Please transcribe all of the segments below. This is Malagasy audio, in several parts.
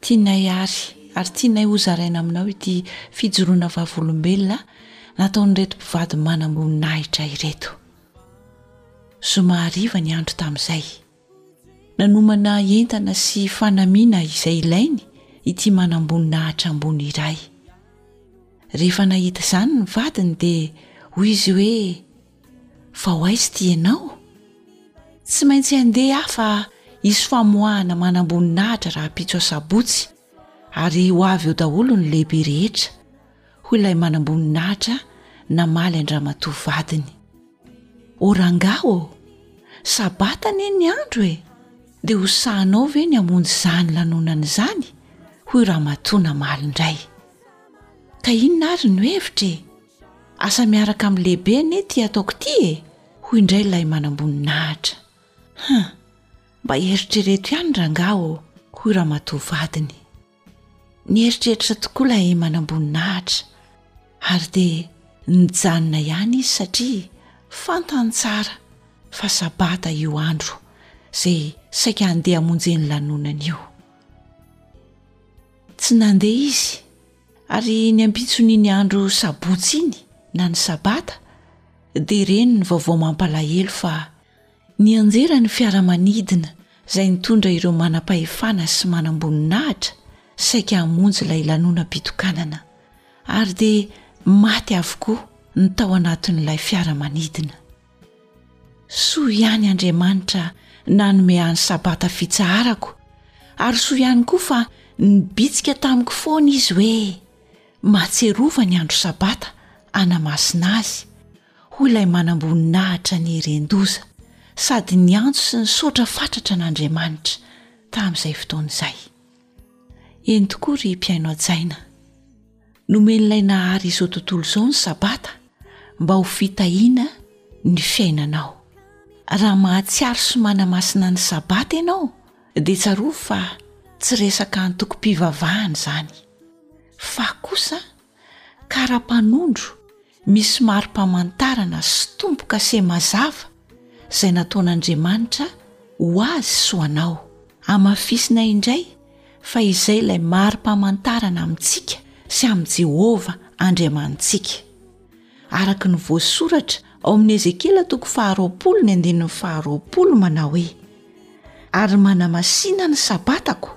Tianay àry ary tianay hozaraina aminao ity fijoroana vavolombelona nataon'ireto mpivady manamboninahitra ireto. Zoma hariva ny andro tamin'izay. Nanomana entana sy fanamiana izay ilainy ity manamboninahitra ambony iray. Rehefa nahita izany ny vadiny dia hoy izy hoe fa ho aiz ty ianao? tsy maintsy handeha aho fa hisy famoahana manamboninahitra rahampitso asabotsy ary ho avy eo daholo ny lehibe rehetra hoy ilay manamboninahitra namaly an-dramatoa vadiny ô rangahy ô sabata anie ny andro e dia ho sahanao ve ny hamonjy izany lanonana izany hoy ramatoa namaly indray ka inona ary no hevitra e Asa miaraka amin'ny lehibe anie ity ataoko ity e! hoy indray ilay manamboninahitra. Huh! mba eritrereto ihany rangahy ô! hoy ramatoa vadiny. Nieritreritra tokoa ilay manamboninahitra ary dia nijanona ihany izy satria fantany tsara fa sabata io andro izay saika handeha hamonjy ny lanonana io. Tsy nandeha izy Ary ny ambitson'iny andro Sabotsy iny, na ny Sabata, dia reny ny vaovao mampalahelo fa nianjera ny fiaramanidina izay nitondra ireo manam-pahefana sy manam-boninahitra saika hamonjy ilay lanonam-pitokanana, ary dia maty avokoa ny tao anatin'ilay fiaramanidina. Soa ihany Andriamanitra nanome ahy ny sabata fitsaharako ary soa ihany koa fa nibitsika tamiko foana izy hoe mahatsiarova ny andro sabata anamasina azy hoy ilay manamboninahitra ny ren-doza sady niantso sy nisaotra fatratra an'Andriamanitra tamin'izay fotoana izay. Eny tokoa ry mpihaino hajaina. Nomen'ilay Nahary izao tontolo izao ny Sabata mba ho fitahiana ny fiainanao. Raha mahatsiaro sy manamasina ny Sabata ianao dia tsarovy fa tsy resaka antokom-pivavahana izany fa kosa kara-panondro Misy mari-pamantarana sy tombo-kase mazava izay nataon'Andriamanitra ho azy sy ho anao. Hamafisina indray fa izay ilay mari-pamantarana amintsika sy amin'i Jehovah Andriamanitsika. Araka ny voasoratra ao amin'ny Ezekiela toko faharoapolo ny andininy faharoapolo manao hoe, Ary manamasina ny Sabatako,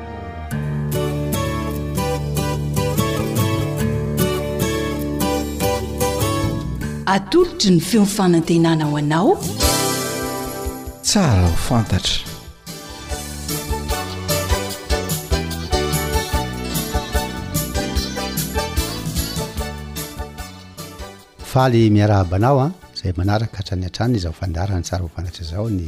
Atolotry ny feon'ny fanantenana ho anao. Tsara ho fantatra. Faly miarahaba anao a, izay manaraka hatrany hatrany izao fandaharana tsara ho fantatra izao ny.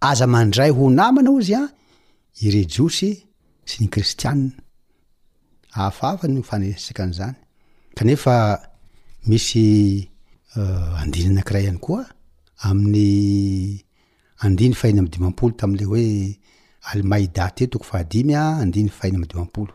Aza mandray ho namana hozy an ireo jiosy sy ny kristianina. Hafahafa ny faneresaka an'izany. Kanefa misy uh, andininy anankiray ihany koa amin'ny andiny fahina amin'ny dimampolo tamin'ilay hoe Almaida teo toko fahadimy an, andiny fahina amin'ny dimampolo.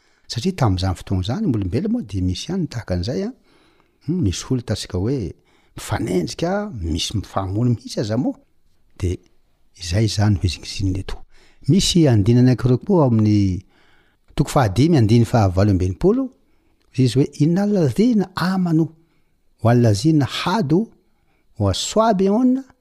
Satria tamin'izany fotoana izany, ny olombelona moa dia misy ihany ny tahaka an'izay an! Humm misy olona ataontsika hoe mifanenjika, misy mifahamono mihitsy aza moa! De izay izany no hizingizinina eto. Misy andininy anankiroa koa ao amin'ny toko fahadimy andininy fahavalo amby enimpolo, hoy izy hoe, Inna alladhina amanu, wa allazina hadu, wa swabi'una,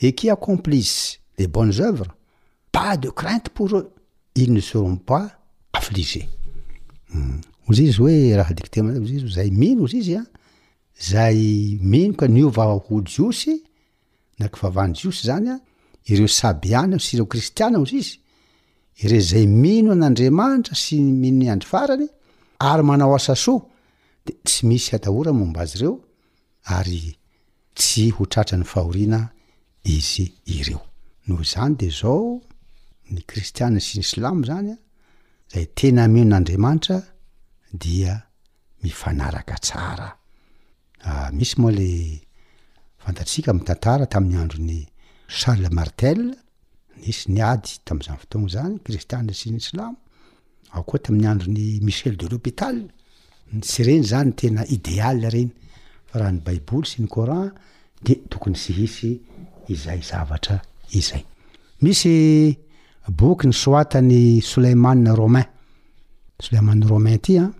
Et qui accomplissent les bonnes œuvres, pas de crainte pour eux, ils ne seront pas affligés. Hum. Hoy izy hoe raha dicté mantsy izy izay mino hoy izy a, izay mino ka niova ho Jiosy na kivavahany Jiosy izany a, ireo Sabiana sy ireo Kristiana hoy izy, ireo izay mino an'Andriamanitra sy mino ny andro farany ary manao asa soa dia tsy misy atahorany momba azy ireo, ary tsy ho tratran'ny fahoriana izy ireo. Noho izany dia izao ny kristiana sy ny silamo izany an, izay tena mino an'Andriamanitra dia mifanaraka tsara. Misy moa ilay fantatsika amin'ny tantara tamin'ny andron'i Charles Martel, Nisy ny ady tamin'izany fotoana izany, ny kristiana sy ny silamo, ao koa tamin'ny andron'i Michel de l'Hopital, tsy ireny zany no tena idéal ireny, fa raha ny baiboly sy ny coran de tokony tsy hisy izay zavatra izay. Misy boky nisoatan'i Soleimane Romain, Soleimane Romain ity an,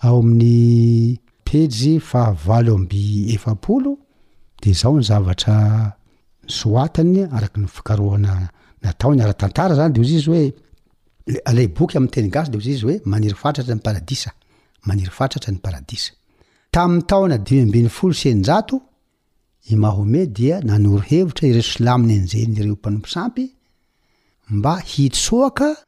ao amin'ny pejy fahavalo amby efapolo de izao ny zavatra Soatany araka ny fikarohana nataony ara-tantara zany de ozy izy hoe ilay boky amin'ny teny gasy de ozy izy hoe maniry fatratra ny paradisa, maniry fatratra ny paradisa. Tamin'ny taona dimy ambin'ny folo sy eninjato, i Mahome dia nanoro hevitra ireo silamo nenjehin'ireo mpanompo sampy mba hitsoaka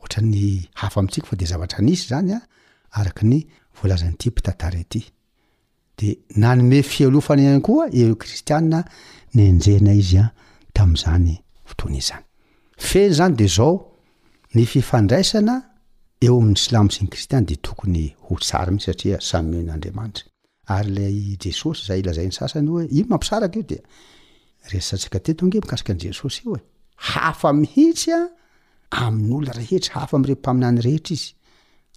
Ohatran'ny hafa amintsika fa dia zavatra nisy izany an, araka ny voalazan'ity mpitantara ity. Dia nanome fialofana ihany koa ireo kristiana nenjehina izy an tamin'izany fotoana izany. Fehiny izany dia izao, ny fifandraisana eo amin'ny silamo sy ny kristiana dia tokony ho tsara mihitsy satria samy mino an'Andriamanitra. Ary ilay i Jesosy izay lazain'ny sasany hoe io mampisaraka io dia resasantsika teto ange mikasika an'i Jesosy io e! Hafa mihitsy an! amin'olona rehetra, hafa amin'ireo mpaminany rehetra izy.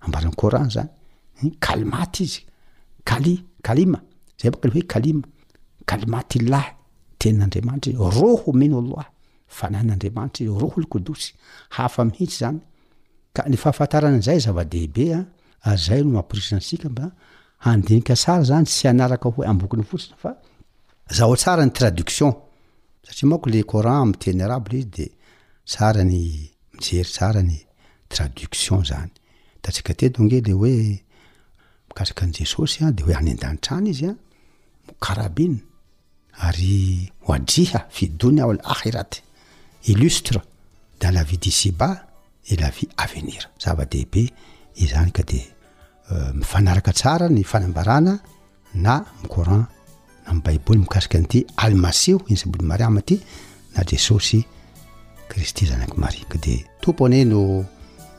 Ambaran'ny Coran izany. Ny kalimat izy. Kali, kalima. Izay baka ny hoe kalima. Kalimat illah, tenin'Andriamanitra izy. Roho min Allah, fanahin'Andriamanitra izy. Rohul Kodus. Hafa mihitsy izany. Ka ny fahafantarana an'izay zava-dehibe an! ary zay no mamporisika antsika mba handinika tsara zany tsy hanaraka hoe ambokony fotsiny fa zaho tsara ny traduction satria manko le coran amin'ny teny arabo le izy de tsara ny mijery tsara ny traduction zany hitantsika teto ange le hoe mikasika an'i jesosy a de hoe any an-danitra any izy a Mukarrabin, ary Wadjiha fi Dunya wal Akhirah, illustre dans la vie d'ici-bas et la vie à venir. Zava-dehibe izany ka dia mifanaraka tsara ny fanambarana na amin'ny Coran na amin'ny Baiboly mikasika an'ity Al-Masiho Isa Ibn Mariam ity na Jesosy Kristy zanak'i Maria. Ka dia Tompo anie no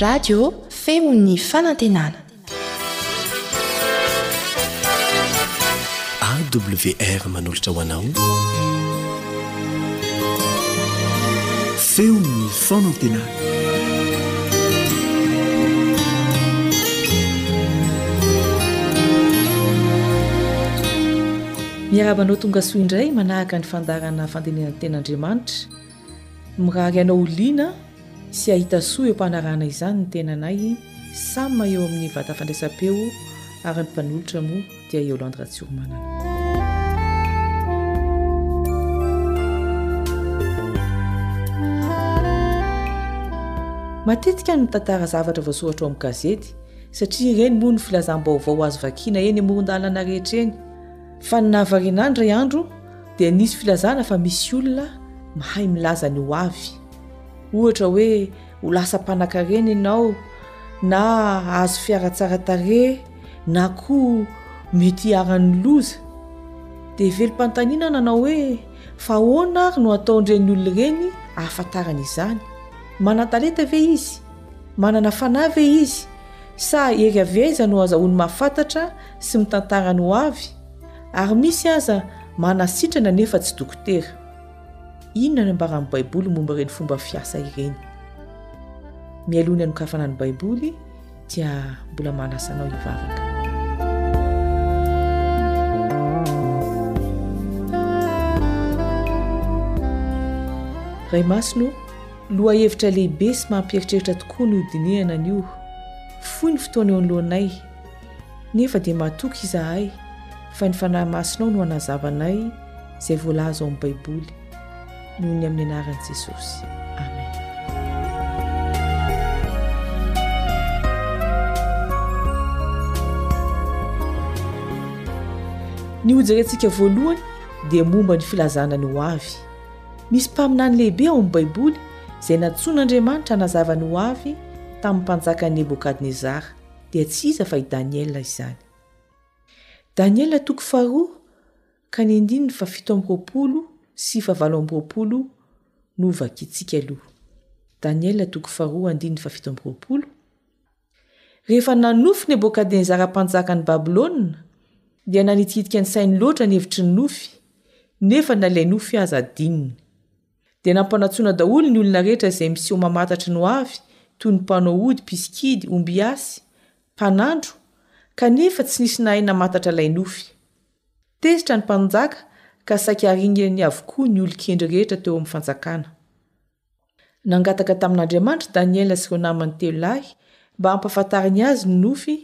Radio feon'ny fanantenana. AWR manolotra ho anao. Feon'ny fanantenana. Miarahaba anao tongasoa indray manahaka ny fandaharana fandenenan tena Andriamanitra. Mirary anao ho liana sy ahita soa eo ampanarahana izany ny tenanay samy eo amin'ny vata fandraisam-peo ary ny mpanolotra moa dia i Yolande Ratsoromanana. Matetika no mitantara zavatra voasoratra ao amin'ny gazety satria ireny moa no filazam-baovao azo vakiana eny amoron-dalana rehetra eny. Fa ny nahavariana ahy indray andro dia nisy filazana fa misy olona mahay milaza ny ho avy. Ohatra hoe ho lasa mpanankarena ianao na hahazo fiara tsara tarehy na koa mety hiharan'ny loza. Dia velom-panontaniana aho nanao hoe fa ahoana ary no ataon'ireny olona ireny ahafantarana izany? Manan-talenta ve izy? Manana fanahy ve izy? Sa hery avy aiza no azahoany mahafantatra sy mitantara ny hoavy ary misy aza manasitrana nefa tsy dokotera. Inona no ambaran'ny Baiboly momba ireny fomba fiasa ireny? Mialoha ny hanokafana ny Baiboly dia mbola manasa anao hivavaka. Ray Masina, lohahevitra lehibe sy mampieritreritra tokoa no dinihana anio. Fohy ny fotoana eo anoloanay. Nefa dia matoky izahay fa ny Fanahy Masinao no hanazava anay izay voalaza ao amin'ny Baiboly. Noho ny amin'ny anaran'i Jesosy. Ny hojerentsika voalohany dia momba ny filazana ny ho avy. Misy mpaminany lehibe ao amin'ny Baiboly izay nantsoin'Andriamanitra hanazava ny ho avy tamin'ny mpanjaka Nebokadnezara. dia tsy iza fa i Daniela izany. Daniela toko faharoa ka ny andininy fahafito amby roapolo sy fahavalo amby roapolo no vakintsika aloha. Daniela toko faharoa andininy fahafito amby roapolo. Rehefa nanofy Nebokadnezara mpanjakan'i Babylona dia nanitikitika ny sainy loatra ny hevitry ny nofy, nefa na ilay nofy aza adinony. Dia nampanantsoina daholo ny olona rehetra izay miseho mamatatry ny hoavy, toy ny mpanao ody, mpisikidy, ombiasy, mpanandro, kanefa tsy nisy nahay namantatra ilay nofy. Tezitra ny mpanjaka ka saika haringaniny avokoa ny olon-kendry rehetra teo amin'ny fanjakana. Nangataka tamin'Andriamanitra Daniela sy ireo namany telo lahy mba hampafantariny azy ny nofy,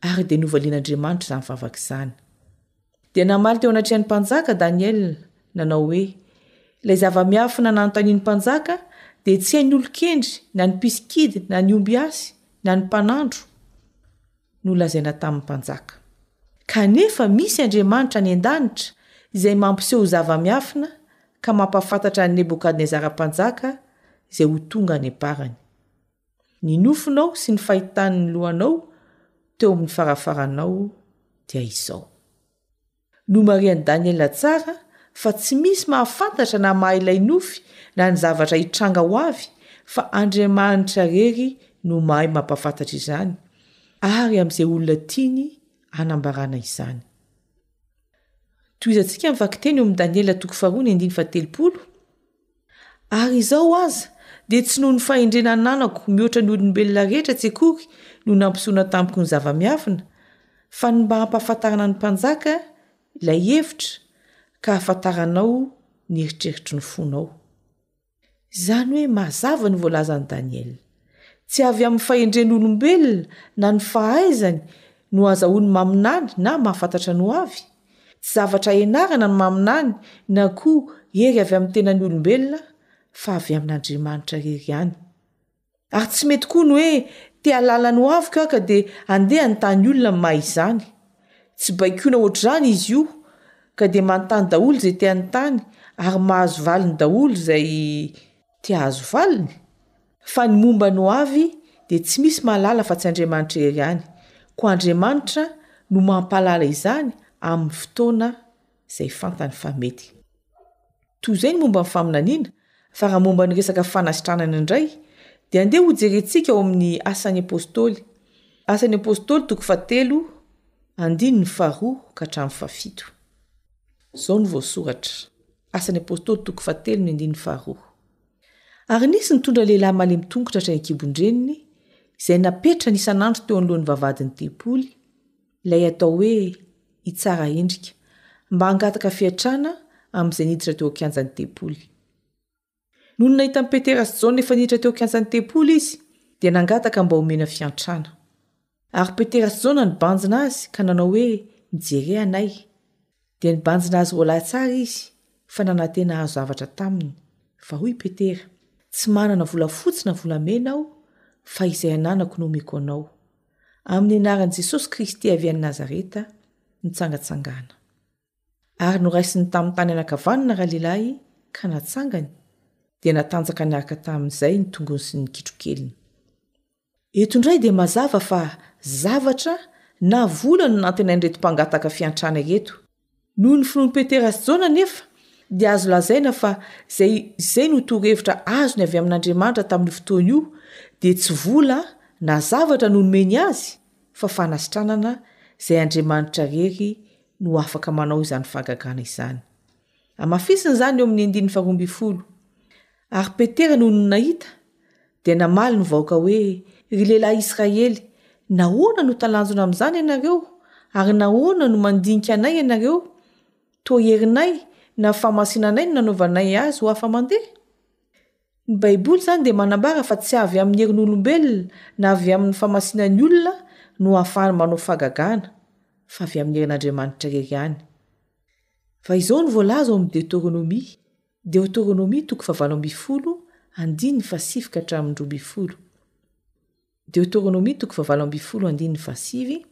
ary dia novalian'Andriamanitra izany vavaka izany. Dia namaly teo anatrehan'ny mpanjaka Daniela, nanao hoe, Ilay zava-miafina nanontanian'ny mpanjaka dia tsy hain'ny olon-kendry na ny mpisikidy na ny omby asy na ny mpanandro no lazaina tamin'ny mpanjaka. Kanefa misy Andriamanitra any an-danitra izay mampiseho zava-miafina ka mampahafantatra an'i Nebokadnezara mpanjaka izay ho tonga any am-parany. Ny nofonao sy ny fahitany ny lohanao teo amin'ny farafaranao dia izao. Nomarihan'i Daniela tsara fa tsy misy mahafantatra na maha ilay nofy na ny zavatra hitranga ho avy fa Andriamanitra rery no mahay mampafantatra izany ary amin'izay olona tiany anambarana izany. Tohizantsika ny vakiteny eo amin'ny Daniela toko faharoa ny andiny fahatelopolo, Ary izao aza, dia tsy noho ny fahendrena ananako mihoatra ny olombelona rehetra tsy akory no nampisehoana tamiko ny zava-miafina, fa ny mba hampahafantarana ny mpanjaka ilay hevitra, ka hahafantaranao ny eritreritry ny fonao. Izany hoe mazava ny voalazan'i Daniela. Tsy avy amin'ny fahendren'olombelona na ny fahaizany no azahoany maminany na mahafantatra ny hoavy. Tsy zavatra ianarana ny maminany na koa hery avy amin'ny tenan'ny olombelona fa avy amin'Andriamanitra irery ihany. Ary tsy mety koa ny hoe te hahalala ny hoaviko aho ka dia handeha hanontany olona ny maha izany. Tsy baikoina ohatr'izany izy io ka dia manontany daholo izay te hanontany ary mahazo valiny daholo izay Tsy azo valiny? Fa ny momba ny ho avy dia tsy misy mahalala afa-tsy Andriamanitra irery ihany, koa Andriamanitra no mampahalala izany amin'ny fotoana izay fantany fa mety. Toy izay ny momba ny faminaniana, fa raha momba ny resaka fanasitranana indray, dia andeha hojerentsika ao amin'ny Asan'ny Apostoly, Asan'ny Apostoly toko fahatelo, andininy faharoa ka hatramin'ny fahafito. Izao no voasoratra. Asan'ny Apôstôly toko fahatelo ny andininy faharoa. Ary nisy nitondra lehilahy malemy tongotra hatrany an-kibon-dreniny, izay napetrany isan'andro teo anoloan'ny vavahadin'ny tempoly, ilay atao hoe i Tsara Endrika, mba hangataka fiantrana amin'izay niditra teo an-kianjan'ny tempoly. Nony nahita an'i Petera sy Jaona efa niditra teo an-kianjan'ny tempoly izy, dia nangataka mba homena fiantrana. Ary Petera sy Jaona nibanjina azy ka nanao hoe, Mijere anay. Dia nibanjina azy roalahy tsara izy, fa nanantena hahazo zavatra taminy. Fa hoy Petera, Tsy manana volafotsy na volamena aho, fa izay ananako no omeko anao. Amin'ny anaran'i Jesosy Kristy avy any Nazareta, mitsangatsangana. Ary noraisiny tamin'ny tany anankavanana ralehilahy ka natsangany, dia natanjaka niaraka tamin'izay ny tongony sy ny kitrokeliny. Eto indray dia mazava fa zavatra na vola no nantenain'ireto mpangataka fiantrana ireto. Noho ny finoan'i Petera sy Jaona anefa dia azo lazaina fa izay izay no torohevitra azony avy amin'Andriamanitra tamin'io fotoana io dia tsy vola na zavatra no nomeny azy fa fanasitranana izay Andriamanitra rery no afaka manao izany fahagagana izany. Amafisina izany eo amin'ny andininy faharoa ambin'ny folo. Ary Petera nony nahita, dia namaly ny vahoaka hoe, Ry lehilahy Israely, nahoana no talanjona amin'izany ianareo, ary nahoana no mandinika anay ianareo? Toa herinay na fahamasinanay no nanaovanay azy ho afa-mandeha? Ny Baiboly izany dia manambara fa tsy avy amin'ny herin'olombelona na avy amin'ny famasinan'ny olona no ahafahany manao fahagagana, fa avy amin'ny herin'Andriamanitra irery ihany. Fa izao no voalaza ao amin'ny Deoteronomia, Deoteronomia toko fahavalo ambin'ny folo, andininy fahasivy ka hatramin'ny roa ambin'ny folo. Deoteronomia toko fahavalo ambin'ny folo andininy fahasivy,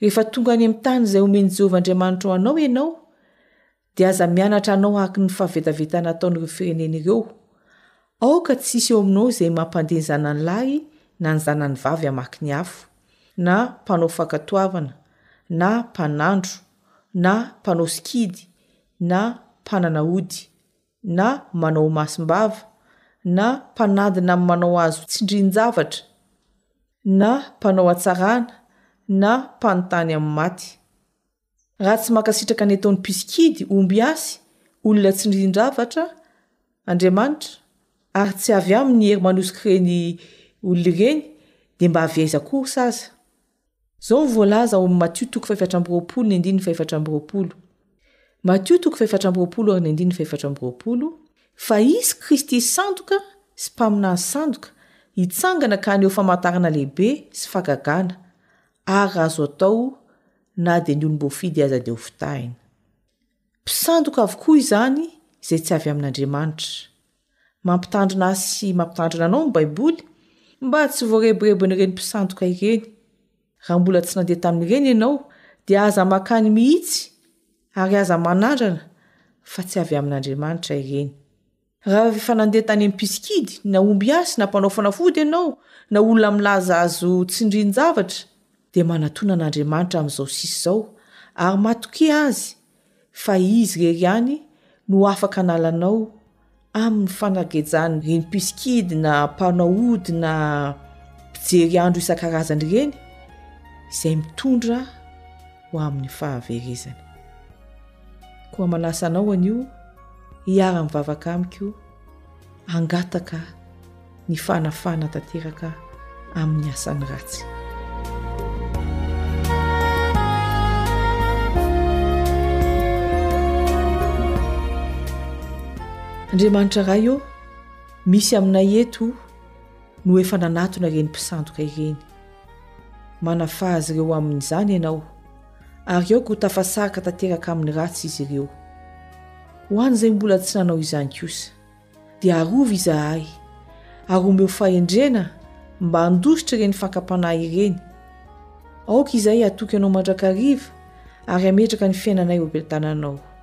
Rehefa tonga any amin'ny tany izay homen'i Jehovah Andriamanitrao anao ianao, dia aza mianatra hanao araka ny fahavetavetana ataon'ireo firenena ireo. Aoka tsy hisy eo aminao izay mampandeha ny zanany lahy na ny zanany vavy hamaky ny afo, na mpanao fankatoavana, na mpanandro, na mpanao sikidy, na mpanana ody, na manao masom-bava, na mpanadina amin'ny manao azo tsindrin-javatra, na mpanao hatsarana, na mpanontany amin'ny maty. Raha tsy mankasitraka ny ataon'ny mpisikidy, ombiasy, olona tsindrin-javatra, Andriamanitra, ary tsy avy aminy ny hery manosika ireny olona ireny, dia mba avy aiza kosa aza. Izao no voalaza ao amin'ny Matio toko fahefatra amby roapolo ny andininy fahefatra amby roapolo. Matio toko fahefatra amby roapolo ary ny andininy fahefatra amby roapolo, Fa hisy Kristy sandoka sy mpaminany sandoka hitsangana ka haneho famantarana lehibe sy fahagagana, ary azo atao na dia ny olom-boafidy aza dia hofitahina. Mpisandoka avokoa izany izay tsy avy amin'Andriamanitra. Mampitandrina ahy sy mampitandrina anao ny Baiboly mba tsy voarebirebin'ireny mpisandoka ireny. Raha mbola tsy nandeha tamin'ireny ianao, dia aza makany mihitsy ary aza manandrana fa tsy avy amin'Andriamanitra ireny. Raha efa nandeha tany amin'ny mpisikidy, na ombiasy, na mpanao fanafody ianao, na olona milaza azo tsindrin-javatra, dia manatona an'Andriamanitra amin'izao sisa izao ary matokia azy fa izy irery ihany no afaka analanao amin'ny fanagejany ireny mpisikidy na mpanao ody na mpijery andro isan-karazany ireny izay mitondra ho amin'ny fahaverezana. Koa manasa anao anio hiara-mivavaka amiko hangataka ny fanafana tanteraka amin'ny asany ratsy. Andriamanitra Ray ô, misy aminay eto no efa nanatona ireny mpisandoka ireny. Manafaha azy ireo amin'izany Ianao. ary aoka ho tafasaraka tanteraka amin'ny ratsy izy ireo. Ho an'izay mbola tsy nanao izany kosa, dia arovy izahay, ary omeo fahendrena mba handositra ireny fakam-panahy ireny. Aoka izahay hatoky Anao mandrakariva, ary hametraka ny fiainanay eo am-piadananao.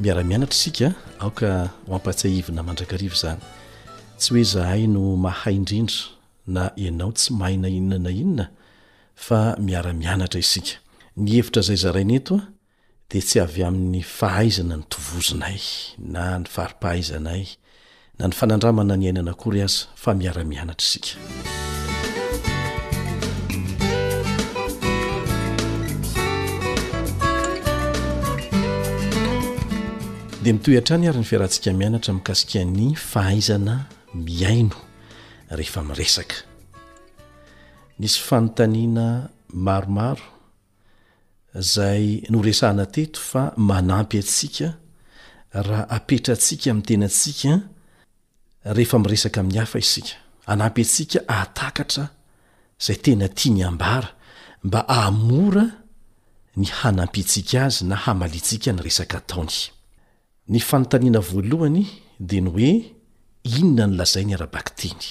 Miara-mianatra isika, aoka ho ampatsiahivina mandrakariva izany. Tsy hoe izahay no mahay indrindra na ianao tsy mahay na inona na inona, fa miara-mianatra isika. Ny hevitra izay zaraina eto dia tsy avy amin'ny fahaizana nitovozinay na ny fari-pahaizanay Na ny fanandramana ny ainana akory aza fa miara-mianatra isika. dia mitohy hatrany ary ny fiarantsika mianatra mikasika ny fahaizana mihaino rehefa miresaka nisy fanontaniana maromaro Izay noresahana teto fa manampy antsika raha apetratsika amin'ny tenantsika rehefa miresaka amin'ny hafa isika. Hanampy antsika hahatakatra izay tena tiany hambara mba hahamora ny hanampiantsika azy na hamaliantsika ny resaka ataony. Ny fanontaniana voalohany dia ny hoe inona no lazainy ara-bakiteny.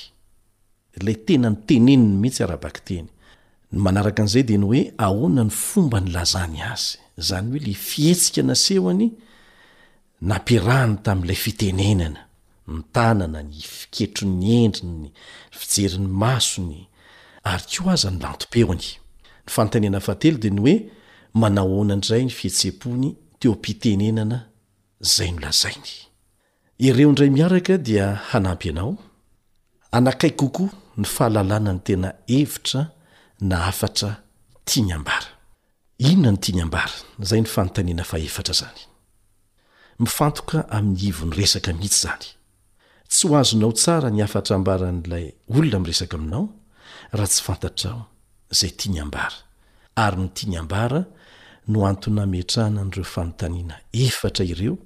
ilay tena noteneniny mihitsy ara-bakiteny. Ny manaraka an'izay dia ny hoe ahoana ny fomba nilazany azy, izany hoe ilay fihetsika nasehony nampiarahany tamin'ilay fitenenana, ny tanana, ny fiketron'ny endriny, ny fijerin'ny masony, ary koa aza ny lantom-peony. Ny fanontaniana fahatelo dia ny hoe manahoana indray ny fihetseham-pony teo am-pitenenana izay nolazainy. Ireo indray miaraka dia hanampy anao hanakaiky kokoa ny fahalalana ny tena hevitra na hafatra tiany hambara. Inona no tiany hambara? Izay ny fanontaniana fahefatra izany. Mifantoka amin'ny ivon'ny resaka mihitsy izany. Tsy ho azonao tsara ny hafatra ambaran'ilay olona miresaka aminao raha tsy fantatrao izay tiany hambara, ary ny tiany hambara no antony nametrahana an'ireo fanontaniana efatra ireo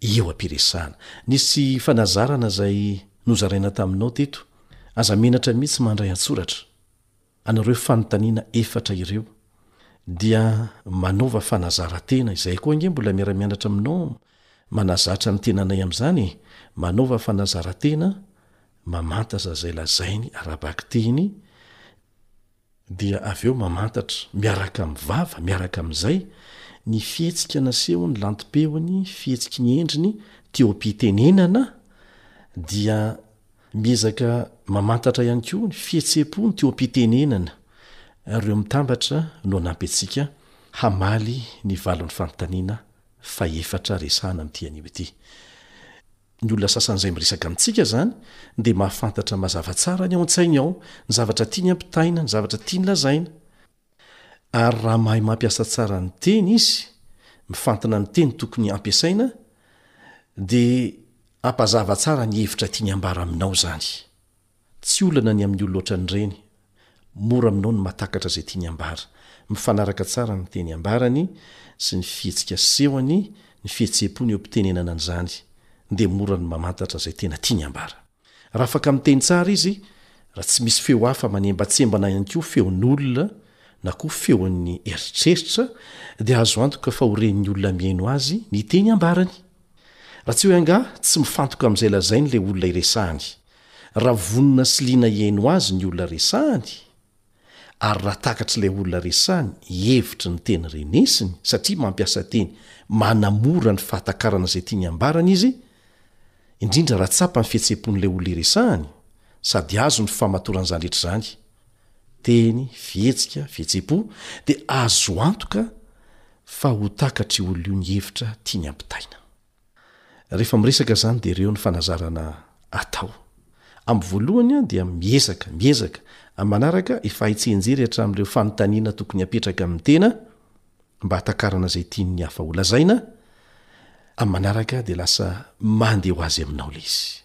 Eo am-piresahana. Nisy fanazarana izay nozaraina taminao teto, aza menatra mihitsy mandray an-tsoratra. An'ireo fanontaniana efatra ireo, dia manaova fanazarantena, izahay koa ange mbola miara-mianatra aminao manazatra ny tenanay amin'izany e, manaova fanazarantena, mamantatra izay lazainy ara-bakiteny, Dia avy eo mamantatra, miaraka amin'ny vava, miaraka amin'izay, ny fihetsika nasehon'ny lantom-peony, fihetsiky ny endriny, teo am-pitenenana, dia miezaka mamantatra ihany koa ny fihetseham-pony teo am-pitenenana, ary eo mitambatra no hanampy antsika hamaly ny valon'ny fanontaniana fahefatra resahana amin'ity anio ity. Ny olona sasany izay miresaka amintsika izany dia mahafantatra mazava tsara ny ao an-tsainy ao, ny zavatra tiany ampitaina, ny zavatra tiany lazaina. Ary raha mahay mampiasa tsara ny teny izy, mifantina amin'ny teny tokony hampiasaina, dia hampazava tsara ny hevitra tiany hambara aminao izany. Tsy olana ny amin'io loatra ny reny. Mora aminao ny mahatakatra izay tiany ambara. Mifanaraka tsara ny teny ambarany sy ny fihetsika asehony, ny fihetseham-pony eo am-pitenenana an'izany, dia mora ny mamantatra izay tena tiany ambara. Raha afaka miteny tsara izy, raha tsy misy feo hafa manembatsembana ihany koa feon'olona na koa feon'ny eritreritra, dia azo antoka fa ho ren'ny olona mihaino azy ny teny ambarany. Raha tsy hoe angaha tsy mifantoka amin'izay lazainy ilay olona iresahany. Raha vonona sy liana hihaino azy ny olona resahany, ary raha takatr'ilay olona resahany hevitra ny teny renesiny, satria mampiasa teny manamora ny fahatakarana izay tiany hambarana izy, indrindra raha tsapa ny fihetseham-pon'ilay olona iresahany, sady azo ny famatoran'izany rehetra izany, teny, fihetsika, fihetseham-po, dia azo antoka fa ho takatr'io olona io ny hevitra tiany hampitaina. Rehefa miresaka izany dia ireo ny fanazarana atao. Amin'ny voalohany dia miezaka, miezaka. Amin'ny manaraka, efa hay tsianjery hatramin'ireo fanontaniana tokony hapetraka amin'ny tena mba hahatakarana izay tian'ny hafa ho lazaina, amin'ny manaraka dia lasa mandeha ho azy aminao ilay izy.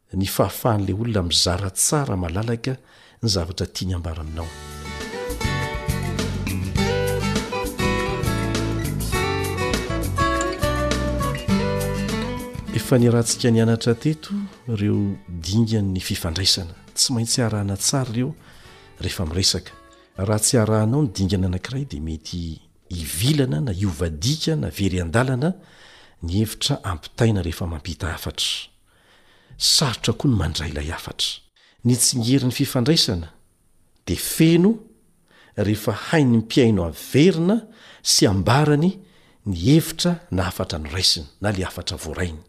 ny fahafahan'ilay olona mizara tsara malalaka ny zavatra tiany ambara aminao. Efa niarahantsika nianatra teto ireo dingan'ny fifandraisana. Tsy maintsy arahana tsara ireo rehefa miresaka. Raha tsy arahanao ny dingana anankiray dia mety hivilana na hiovadika na very an-dalana ny hevitra ampitaina rehefa mampita hafatra. Sarotra koa ny mandray ilay hafatra. Ny tsingerin'ny fifandraisana dia feno rehefa hain'ny mpihaino averina sy ambarany ny hevitra na hafatra noraisiny na ilay hafatra voarainy,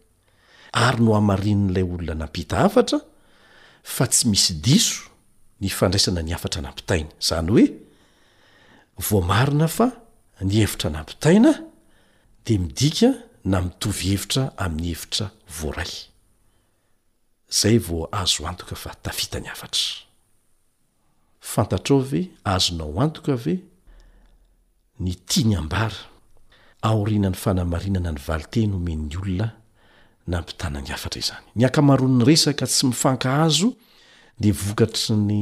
ary nohamarinin'ilay olona nampita hafatra fa tsy misy diso ny fandraisana ny hafatra nampitainy. Izany hoe, voamarina fa ny hevitra nampitaina dia midika na mitovy hevitra amin'ny hevitra voaray. Izay vao azo antoka fa tafita ny hafatra. Fantatrao ve, azonao antoka ve, ny tiany ambara, aorianan'ny fanamarinana ny valinteny omen'ny olona nampitana ny hafatra izany? Ny ankamaroan'ny resaka tsy mifankahazo dia vokatry ny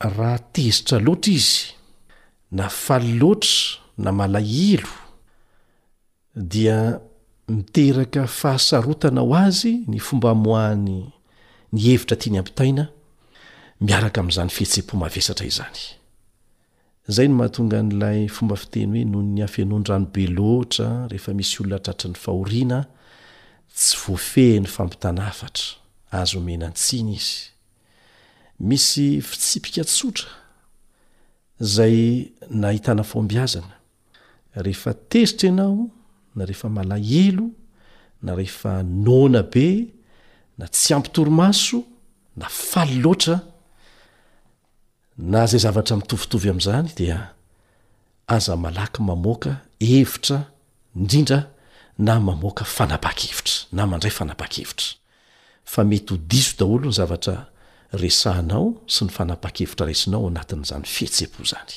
Raha tezitra loatra izy, na faly loatra na malahelo, dia miteraka fahasarotana ho azy ny fomba amoahany ny hevitra tiany ampitaina, miaraka amin'izany fihetseham-po mavesatra izany. Izay no mahatonga an'ilay fomba fiteny hoe noho ny hafenoan-drano be loatra rehefa misy olona tratry ny fahoriana tsy voafehin'ny fampitana hafatra, aza omena antsiny izy, Misy fitsipika tsotra izay nahitana fahombiazana, rehefa tezitra ianao, na rehefa malahelo, na rehefa noana be, na tsy ampy torimaso, na faly loatra, na izay zavatra mitovitovy amin'izany, dia aza malaky mamoaka hevitra, indrindra na mamoaka fanapahan-kevitra, na mandray fanapahan-kevitra. fa mety ho diso daholo ny zavatra resahanao sy ny fanapaha-kevitra raisinao ao anatin'izany fihetseham-po izany.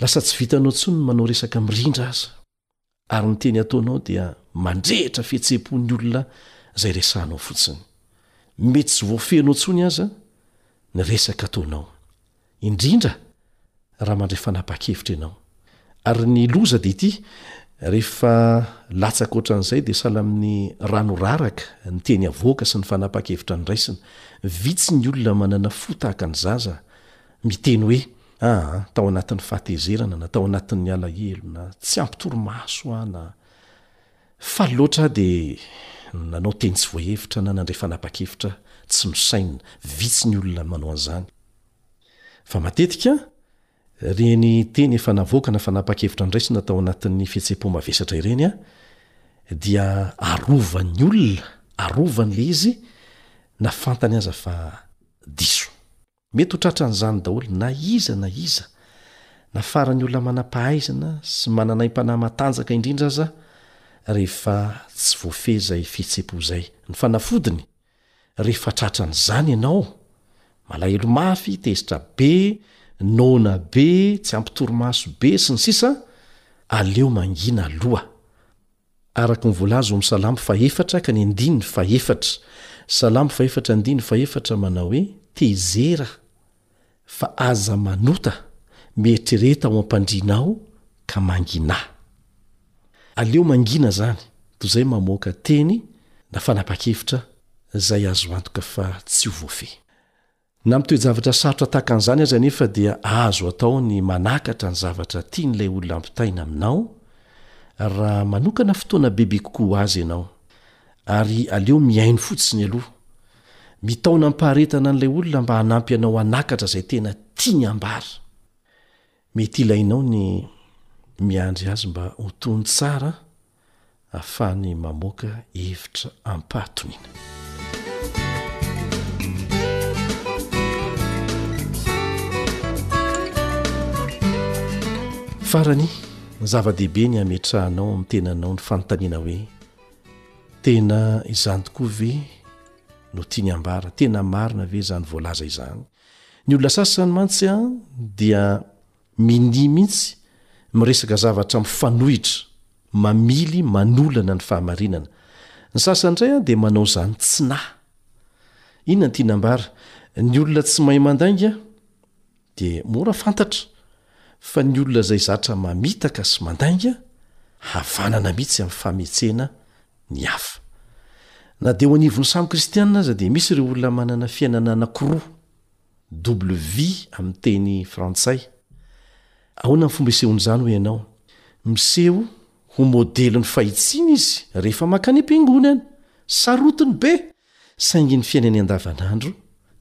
Lasa tsy vitanao intsony ny manao resaka mirindra aza, ary ny teny ataonao dia mandrehitra fihetseham-pon'ny olona izay resahanao fotsiny. Mety tsy voafehinao intsony aza ny resaka ataonao. indrindra raha mandray fanapahan-kevitra ianao. Ary ny loza dia ity, rehefa latsaka ohatran'izay dia sahala amin'ny rano raraka ny teny avoaka sy ny fanapahan-kevitra noraisina. Vitsy ny olona manana fo tahaka ny zaza miteny hoe, ah, tao anatin'ny fahatezerana na tao anatin'ny alahelo na tsy ampy torimaso aho na faly loatra aho dia nanao teny tsy voahevitra na nandray fanapahan-kevitra tsy nosainina. Vitsy ny olona manao an'izany. Fa matetika, ireny teny efa navoaka na fanapahan-kevitra ndraisina tao anatin'ny fihetseham-po mavesatra ireny dia arovan'ny olona, arovany ilay izy na fantany aza fa diso. Mety ho tratran'izany daholo na iza na iza, na faran'ny olona manam-pahaizana sy manana aim-panahy matanjaka indrindra aza, rehefa tsy voafehy izay fihetseham-po izay. Ny fanafodiny? Rehefa tratran'izany ianao, malahelo mafy, tezitra be, noana be, tsy ampy torimaso be, sy ny sisa, aleo mangina aloha. Araka ny voalaza ao amin'ny Salamo fahefatra ka ny andininy fahefatra. Salamo fahefatra andininy fahefatra manao hoe, Tezera, Fa aza manota, mieritrereta ao am-pandriana ao ka manginà. Aleo mangina zany toy zay mamoaka teny na fanapa-kevitra zay azo antoka fa tsy ho voafehy. Na amin'ny toe-javatra sarotra tahaka an'izany aza anefa dia azo atao ny manakatra ny zavatra tian'ilay olona hampitaina aminao raha manokana fotoana bebe kokoa ho azy ianao. Ary aleo mihaino fotsiny aloha Mitaona am-paharetana an'ilay olona mba hanampy anao hanakatra izay tena tiany hambara. Mety ilainao ny miandry azy mba ho tony tsara ahafahany mamoaka hevitra am-pahatoniana. Farany, zava-dehibe ny hametrahanao amin'ny tenanao ny fanontaniana hoe. Tena izany tokoa ve no tiany ambara? Tena marina ve izany voalaza izany? Ny olona sasany mantsy an dia minia mihitsy miresaka zavatra mifanohitra, mamily manolana ny fahamarinana. Ny sasany indray an dia manao izany tsy nahy. Inona no tiany ambara? Ny olona tsy mahay mandainga? Dia mora fantatra fa ny olona izay zatra mamitaka sy mandainga, havanana mihitsy amin'ny fametsena ny hafa. Na dia eo anivon'ny samy kristiana aza dia misy ireo olona manana fiainana anankiroa, double vie amin'ny teny frantsay. Ahoana ny fomba isehon'izany hoe ianao? Miseho ho modelin'ny fahitsiana izy rehefa mankany am-piangonana. Sarotiny be! Saingy ny fiainany andavanandro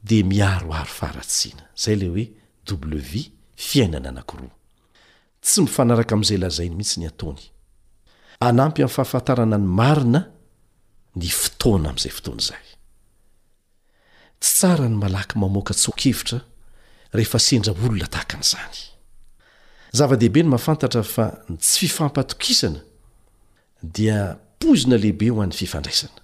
dia miaroaro faharatsiana. Izay ilay hoe double vie, fiainana anankiroa. Tsy mifanaraka amin'izay lazainy mihitsy ny ataony. Hanampy amin'ny fahafantarana ny marina ny fotoana amin'izay fotoana izay. Tsy tsara ny malaky mamoaka tsoa-kevitra rehefa sendra olona tahaka an'izany. Zava-dehibe ny mahafantatra fa ny tsy fifampatokisana dia poizina lehibe ho an'ny fifandraisana.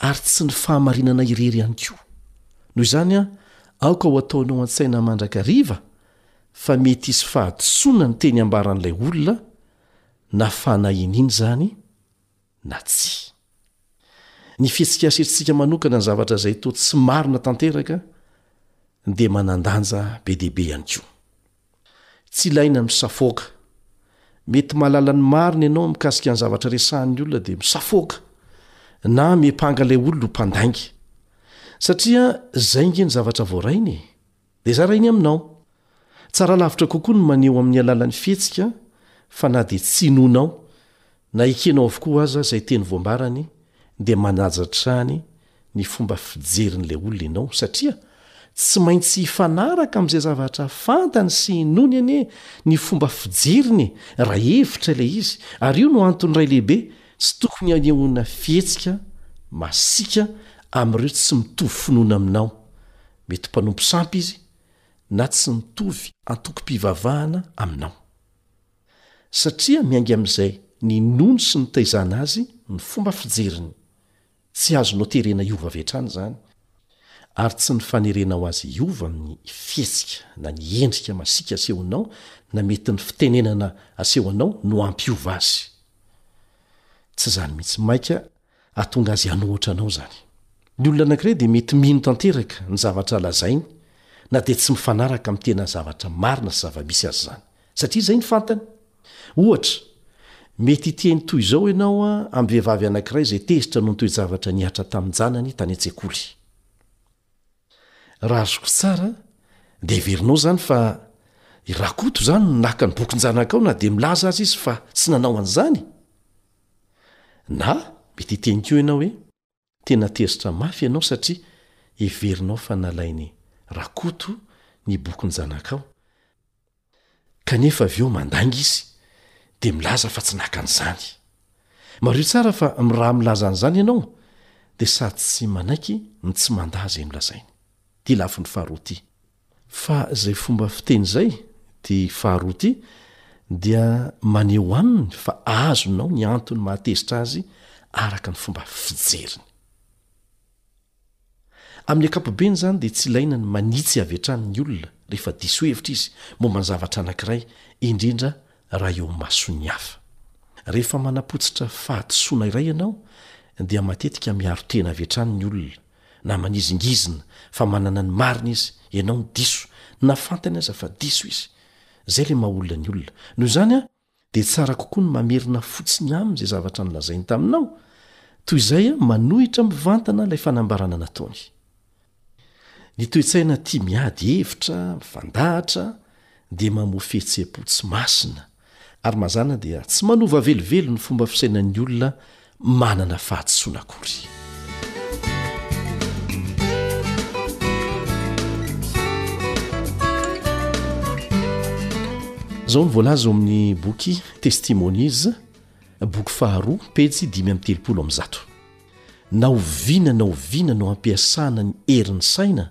ary tsy ny fahamarinana irery ihany koa. Noho izany, aoka ho ataonao an-tsaina mandrakariva fa mety hisy fahadisoana ny teny ambaran'ilay olona, na fanahinina izany na tsia. Ny fihetsikaserintsika manokana ny zavatra izay toa tsy marina tanteraka dia manan-danja be dia be ihany koa. Tsy ilaina misafoaka. Mety mahalala ny marina ianao mikasika ny zavatra resahan'ny olona dia misafoaka na miampanga ilay olona ho mpandainga. Satria izay ange ny zavatra voarainy e! Dia zarainy aminao. Tsara lavitra kokoa ny maneho amin'ny alalan'ny fihetsika fa na dia tsy inoanao na ekenao avokoa aza izay teny voambarany dia manaja hatrany ny fomba fijerin'ilay olona ianao satria tsy maintsy hifanaraka amin'izay zavatra fantany sy inoany anie ny fomba fijeriny e raha hevitra ilay izy ary io no antony iray lehibe tsy tokony anehoana fihetsika masiaka amin'ireo tsy mitovy finoana aminao mety mpanompo sampy izy na tsy mitovy antokom-pivavahana aminao satria miainga amin'izay ninoany sy nitaizana azy ny fomba fijeriny Tsy azonao terena hiova avy hatrany izany, ary tsy ny fanerenao azy hiova amin'ny fihetsika na ny endrika masiaka asehonao na mety ny fitenenana aseho anao no hampiova azy. Tsy izany mihitsy mainka hahatonga azy hanohitra anao izany. Ny olona anankiray dia mety mino tanteraka ny zavatra lazainy na dia tsy mifanaraka amin'ny tena zavatra marina sy zava-misy aza izany. Satria izay no fantany. Ohatra, mety hiteny toy izao ianao amin'ny vehivavy anankiray izay tezitra noho ny toe-javatra nihatra tamin-janany tany an-tsekoly, Raha azoko tsara, dia heverinao izany fa i Rakoto izany no naka ny bokin-janakao na dia milaza aza izy fa tsy nanao an'izany? Na, mety hiteny koa ianao hoe. Tena tezitra mafy ianao satria heverinao fa nalain'i Rakoto ny bokin-janakao kanefa avy eo mandainga izy dia milaza fa tsy naka an'izany. Mariho tsara fa mraha milaza an'izany ianao dia sady tsy manaiky no tsy mandà izay nolazainy. Ity lafiny faharoa ity. Fa izay fomba fiteny izay, ity faharoa ity, dia maneho aminy fa azonao ny antony mahatezitra azy araka ny fomba fijeriny. Amin'ny ankapobeny izany dia tsy ilaina ny manitsy avy hatrany ny olona rehefa diso hevitra izy momba ny zavatra anankiray, indrindra raha eo amin'ny mason'ny hafa. Rehefa manapotsitra fahadisoana iray ianao dia matetika miaro tena avy hatrany ny olona na manizingizina fa manana ny marina izy, ianao no diso, na fantany aza fa diso izy. Izay ilay maha olona ny olona. Noho izany an, dia tsara kokoa ny mamerina fotsiny aminy izay zavatra nolazainy taminao, toy izay an, manohitra mivantana ilay fanambarana nataony. Ny toe-tsaina tia miady hevitra, mifandahatra, dia mamoa fihetseham-po tsy masina. ary mazàna dia tsy manova velively ny fomba fisainan'ny olona manana fahadisoana akory izao ny voalaza ao amin'ny boky testimonies boky faharoa pejy dimy ami'ny telopolo amin'n zato na oviana na oviana no ampiasana ny herin'ny saina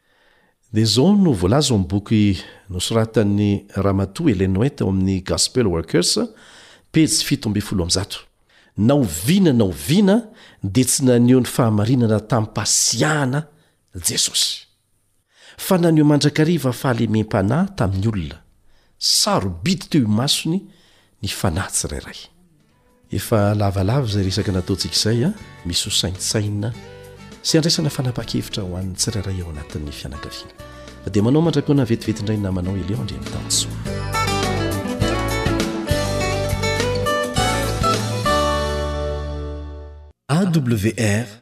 Dia izao no voalaza ao amin'ny boky nosoratan'i Ramatoa Ellen White ao amin'ny Gospel Workers, pejy fito ambin'ny folo amby zato, Na oviana na oviana dia tsy naneho ny fahamarinana tamim-pasiahana Jesosy, fa naneho mandrakariva fahalemem-panahy tamin'ny olona. Sarobidy teo imasony ny fanahy tsirairay. Efa lavalava izay resaka nataontsika izay a, misy ho saintsainina sy handraisana fanapahan-kevitra ho an'ny tsirairay ao anatin'ny fianakaviana. Dia manao mandrakona vetivety indray ny namanao Elio Andriamitansoa. AWR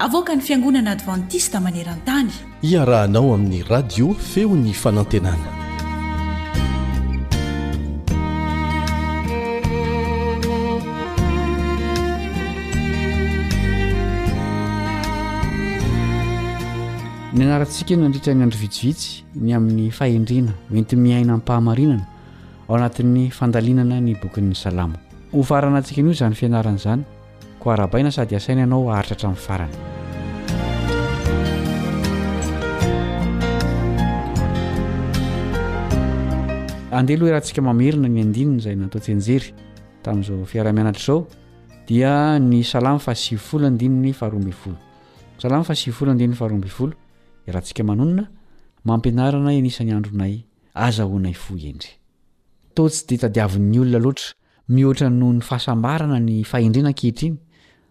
Avoakan'ny Fiangonana Advantista maneran-tany. Iarahanao amin'ny Radio Feon'ny Fanantenana. Nianarantsika nandritra ny andro vitsivitsy ny amin'ny fahendrena hoenti-miaina am-pahamarinana ao anatin'ny fandalinana ny bokin'ny Salamo. Hofarana antsika anio izany fianarana izany Koa arahabaina sady asaina ianao haharitra hatramin'ny farany. Andeha aloha iarahantsika mamerina ny andininy izay natao tsenjery tamin'izao fiaraha-mianatra izao dia ny salamo fahasivifolo andininy faharoa ambin'ny folo salamo fahasivifolo andininy faharoa ambin'ny folo iarahantsika manonona mampianarana anisan'ny andronay azahoanay fo hendry toa tsy dia tadiavin'ny olona loatra Mihoatra noho ny fahasambarana ny fahendrena ankehitriny,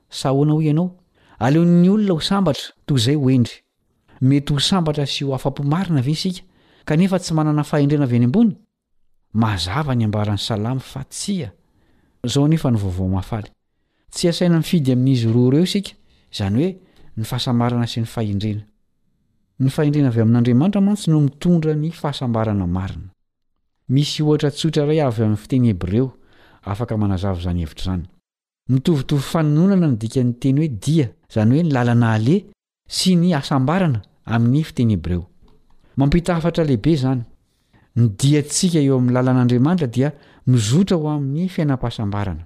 sa ahoana hoy ianao? Aleon'ny olona ho sambatra toy izay ho hendry. Mety ho sambatra sy ho afa-po marina ve isika, kanefa tsy manana fahendrena avy any ambony? Mazava ny ambaran'ny Salamo fa tsia. Izao anefa ny Vaovao Mahafaly, Tsy asaina mifidy amin'izy roa ireo isika, izany hoe ny fahasambarana sy ny fahendrena. Ny fahendrena avy amin'Andriamanitra mantsy no mitondra ny fahasambarana marina. Misy ohatra tsotra iray avy amin'ny fiteny hebreo afaka manazava izany hevitra izany. Mitovitovy fanononana ny dikan'ny teny hoe dia, izany hoe ny lalana aleha, sy ny hasambarana, amin'ny fiteny hebreo. Mampita hafatra lehibe izany. Ny diantsika eo amin'ny lalan'Andriamanitra dia mizotra ho amin'ny fiainam-pahasambarana.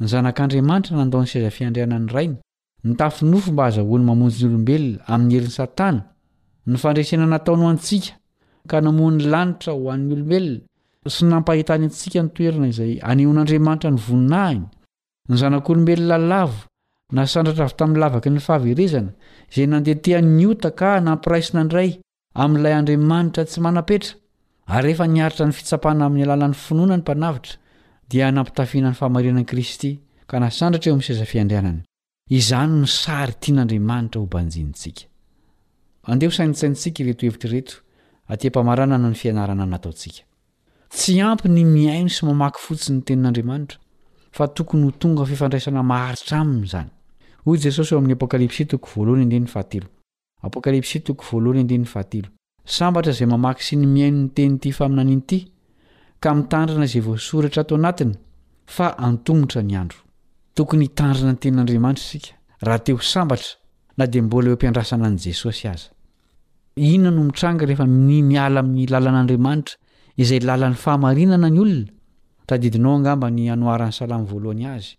Ny Zanak'Andriamanitra nandao ny seza fiandrianan'ny Rainy, nitafy nofo mba hazahoany mamonjy ny olombelona amin'ny herin'i Satana, ny fandresena nataony ho antsika ka namoha ny lanitra ho an'ny olombelona sy nampahitany antsika ny toerana izay anehoan'Andriamanitra ny voninahiny, ny Zanak'olombelona lavo, nasandratra avy tamin'ny lavaky ny fahaverezana, izay nandeha te-hanota ka nampiraisina indray amin'ilay Andriamanitra tsy manam-petra, ary rehefa niaritra ny fitsapana amin'ny alalan'ny finoana ny Mpanavotra, dia nampitafiana ny fahamarinan'i Kristy ka nasandratra eo amin'ny seza fiandrianany. Izany no sary tian'Andriamanitra hobanjinintsika. Andeha hosaintsaintsika ireto hevitra ireto aty am-pamaranana ny fianarana nataontsika. Tsy ampy ny mihaino sy mamaky fotsiny ny Tenin'Andriamanitra, fa tokony ho tonga fifandraisana maharitra Aminy izany. Hoy Jesosy ao amin'ny Apokalypsy toko voalohany andininy fahatelo. Apokalypsy toko voalohany andininy fahatelo. Sambatra izay mamaky sy ny mihaino ny tenin'ity faminaniana ity, ka mitandrina izay voasoratra ato anatiny, fa antomotra ny andro. Tokony hitandrina ny tenin'Andriamanitra isika, raha te ho sambatra, na dia mbola eo am-piandrasana an'i Jesosy aza. Inona no mitranga rehefa minia miala amin'ny lalan'Andriamanitra, izay lalan'ny fahamarinana ny olona? Tadidinao angamba ny hanoharan'ny Salamo voalohany azy.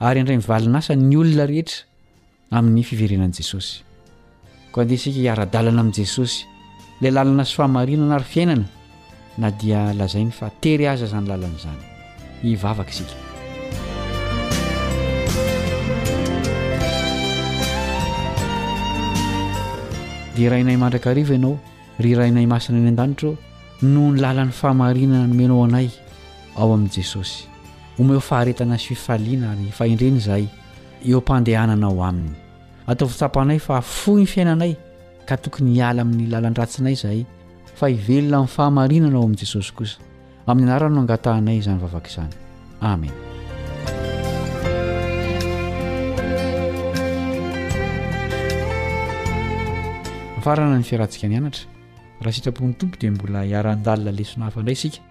Ary handray ny valin'asany ny olona rehetra amin'ny fiverenan'i Jesosy. Koa andeha isika hiara-dalana amin'i Jesosy, ilay lalana sy fahamarinana ary fiainana, na dia lazainy fa tery aza izany lalana izany. Hivavaka isika. Dia Rainay mandrakariva ianao, ry Rainay masina any an-danitra ô, noho ny lalan'ny fahamarinana nomenao anay ao amin'i Jesosy. Omeo faharetana sy fifaliana ary fahendrena izahay eo am-pandehanana ho aminy. Ataovy tsapanay fa fohy ny fiainanay ka tokony hiala amin'ny lalan-dratsinay izahay fa hivelona amin'ny fahamarinana ao amin'i Jesosy kosa. Amin'ny anarany no angatahanay izany vavaka izany. Amena. Mifarana ny fiarantsika nianatra. Raha sitrapon'ny Tompo dia mbola hiara-handalina lesona hafa indray isika.